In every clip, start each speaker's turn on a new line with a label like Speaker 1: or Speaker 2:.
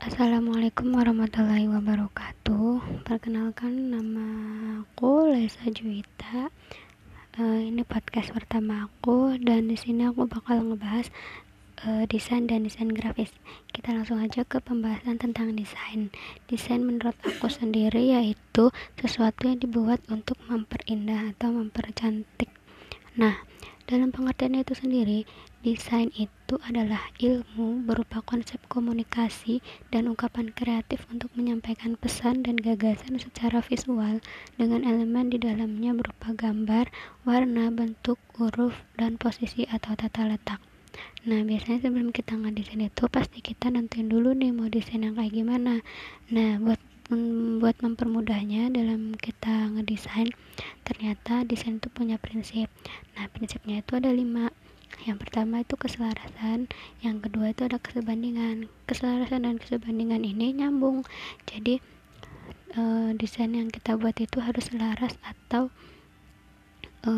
Speaker 1: Assalamualaikum warahmatullahi wabarakatuh. Perkenalkan nama aku Lesa Juwita. Uh, ini podcast pertama aku dan di sini aku bakal ngebahas uh, desain dan desain grafis. Kita langsung aja ke pembahasan tentang desain. Desain menurut aku sendiri yaitu sesuatu yang dibuat untuk memperindah atau mempercantik. Nah, dalam pengertian itu sendiri, desain itu adalah ilmu berupa konsep komunikasi dan ungkapan kreatif untuk menyampaikan pesan dan gagasan secara visual dengan elemen di dalamnya berupa gambar, warna, bentuk, huruf, dan posisi atau tata letak. Nah, biasanya sebelum kita ngedesain itu pasti kita nentuin dulu nih mau desain yang kayak gimana. Nah, buat buat mempermudahnya dalam kita ngedesain ternyata desain itu punya prinsip. Nah prinsipnya itu ada lima. Yang pertama itu keselarasan yang kedua itu ada kesebandingan keselarasan dan kesebandingan ini nyambung. Jadi e, desain yang kita buat itu harus selaras atau e,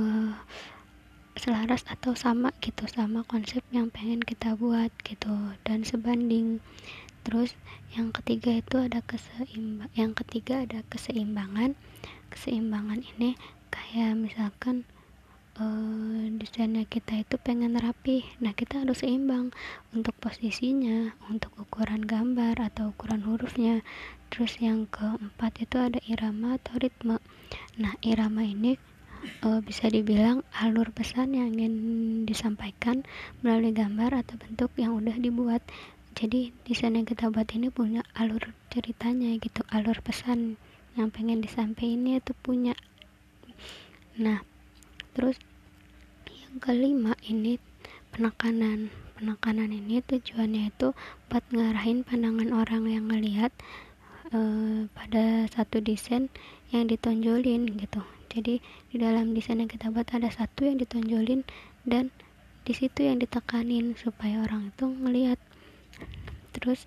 Speaker 1: selaras atau sama gitu sama konsep yang pengen kita buat gitu dan sebanding terus yang ketiga itu ada keseimbang yang ketiga ada keseimbangan. Keseimbangan ini kayak misalkan uh, desainnya kita itu pengen rapi. Nah kita harus seimbang untuk posisinya untuk ukuran gambar atau ukuran hurufnya. Terus yang keempat itu ada irama atau ritme. Nah irama ini uh, bisa dibilang alur pesan yang ingin disampaikan melalui gambar atau bentuk yang udah dibuat jadi yang kita buat ini punya alur ceritanya gitu alur pesan yang pengen disampaikan itu punya. Nah terus yang kelima ini penekanan. Penekanan ini tujuannya itu buat ngarahin pandangan orang yang ngelihat uh, pada satu desain yang ditonjolin gitu. Jadi di dalam desain yang kita buat ada satu yang ditonjolin dan di situ yang ditekanin supaya orang itu ngelihat terus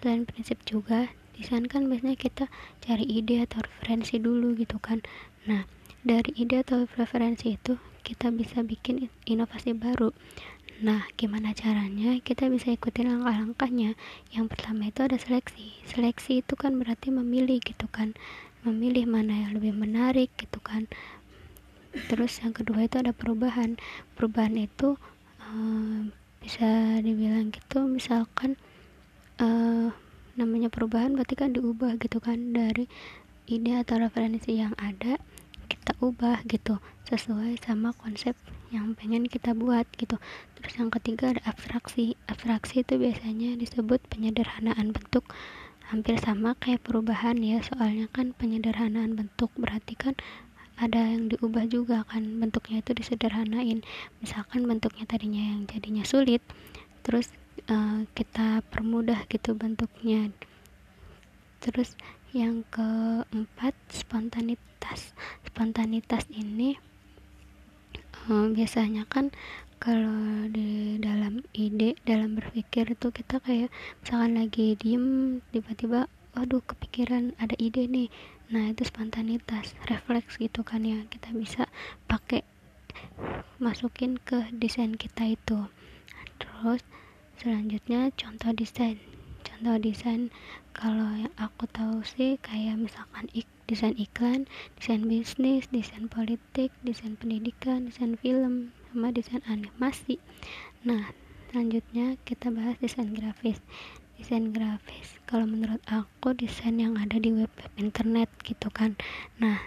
Speaker 1: selain prinsip juga desain kan biasanya kita cari ide atau referensi dulu gitu kan. Nah dari ide atau referensi itu kita bisa bikin inovasi baru. Nah gimana caranya kita bisa ikutin langkah-langkahnya? Yang pertama itu ada seleksi. Seleksi itu kan berarti memilih gitu kan. Memilih mana yang lebih menarik gitu kan. Terus yang kedua itu ada perubahan. Perubahan itu um, bisa dibilang gitu misalkan uh, namanya perubahan berarti kan diubah gitu kan dari ide atau referensi yang ada kita ubah gitu sesuai sama konsep yang pengen kita buat gitu. Terus yang ketiga ada abstraksi. Abstraksi itu biasanya disebut penyederhanaan bentuk hampir sama kayak perubahan ya. Soalnya kan penyederhanaan bentuk berarti kan ada yang diubah juga kan bentuknya itu disederhanain. Misalkan bentuknya tadinya yang jadinya sulit terus uh, kita permudah gitu bentuknya. Terus yang keempat spontanitas. Spontanitas ini uh, biasanya kan kalau di dalam ide dalam berpikir itu kita kayak misalkan lagi diem tiba-tiba waduh kepikiran ada ide nih. Nah itu spontanitas refleks gitu kan ya. Kita bisa pakai masukin ke desain kita itu. Terus selanjutnya contoh desain. Contoh desain kalau yang aku tahu sih kayak misalkan ik desain iklan desain bisnis desain politik desain pendidikan desain film sama desain animasi. Nah selanjutnya kita bahas desain grafis desain grafis kalau menurut aku desain yang ada di web, web internet gitu kan nah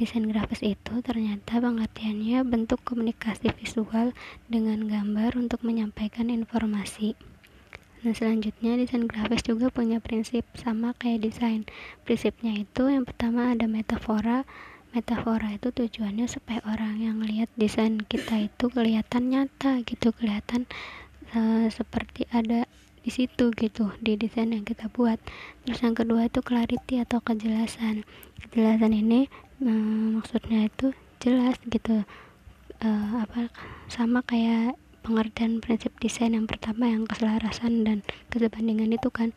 Speaker 1: Desain grafis itu ternyata pengertiannya bentuk komunikasi visual dengan gambar untuk menyampaikan informasi. Nah selanjutnya desain grafis juga punya prinsip sama kayak desain. Prinsipnya itu yang pertama ada metafora. Metafora itu tujuannya supaya orang yang lihat desain kita itu kelihatan nyata gitu, kelihatan uh, seperti ada di situ gitu di desain yang kita buat. Terus yang kedua itu clarity atau kejelasan. Kejelasan ini hmm, maksudnya itu jelas gitu. Uh, apa sama kayak pengertian prinsip desain yang pertama yang keselarasan dan kesebandingan itu kan.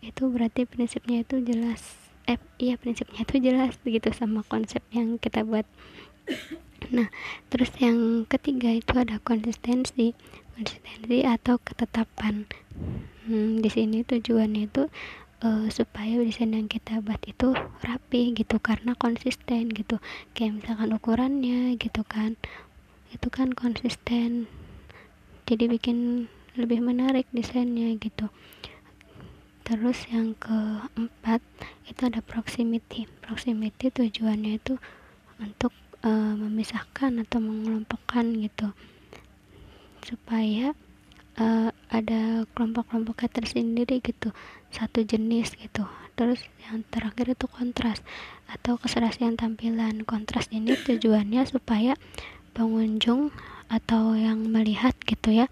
Speaker 1: Itu berarti prinsipnya itu jelas. Eh iya prinsipnya itu jelas begitu sama konsep yang kita buat. Nah, terus yang ketiga itu ada konsistensi. Konsistensi atau ketetapan? Hmm, di sini tujuannya itu uh, supaya desain yang kita buat itu rapi gitu karena konsisten gitu. Kayak misalkan ukurannya gitu kan itu kan konsisten. Jadi bikin lebih menarik desainnya gitu. Terus yang keempat itu ada proximity. Proximity tujuannya itu untuk uh, memisahkan atau mengelompokkan gitu supaya uh, ada kelompok-kelompoknya tersendiri gitu satu jenis gitu. Terus yang terakhir itu kontras atau keserasian tampilan. Kontras ini tujuannya supaya pengunjung atau yang melihat gitu ya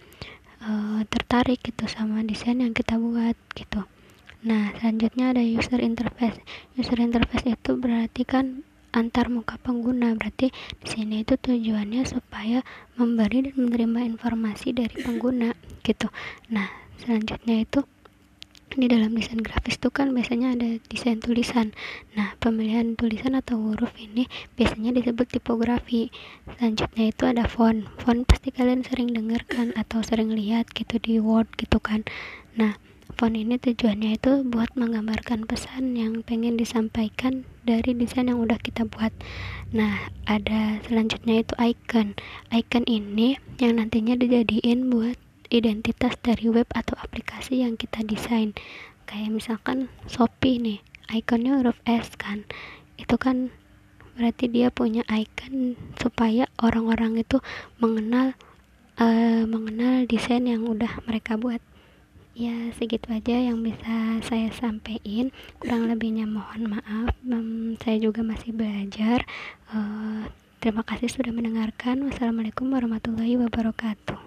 Speaker 1: uh, tertarik gitu sama desain yang kita buat gitu. Nah selanjutnya ada user interface. User interface itu berarti kan antar muka pengguna. Berarti di sini itu tujuannya supaya memberi dan menerima informasi dari pengguna gitu. Nah selanjutnya itu di dalam desain grafis itu kan biasanya ada desain tulisan. Nah pemilihan tulisan atau huruf ini biasanya disebut tipografi. Selanjutnya itu ada font. Font pasti kalian sering dengarkan atau sering lihat gitu di word gitu kan. Nah font ini tujuannya itu buat menggambarkan pesan yang pengen disampaikan dari desain yang udah kita buat. Nah ada selanjutnya itu icon. Icon ini yang nantinya dijadiin buat identitas dari web atau aplikasi yang kita desain. Kayak misalkan Shopee nih ikonnya huruf S kan? Itu kan berarti dia punya icon supaya orang-orang itu mengenal uh, mengenal desain yang udah mereka buat ya segitu aja yang bisa saya sampaikan. Kurang lebihnya mohon maaf. Um, saya juga masih belajar. Uh, terima kasih sudah mendengarkan. Wassalamualaikum warahmatullahi wabarakatuh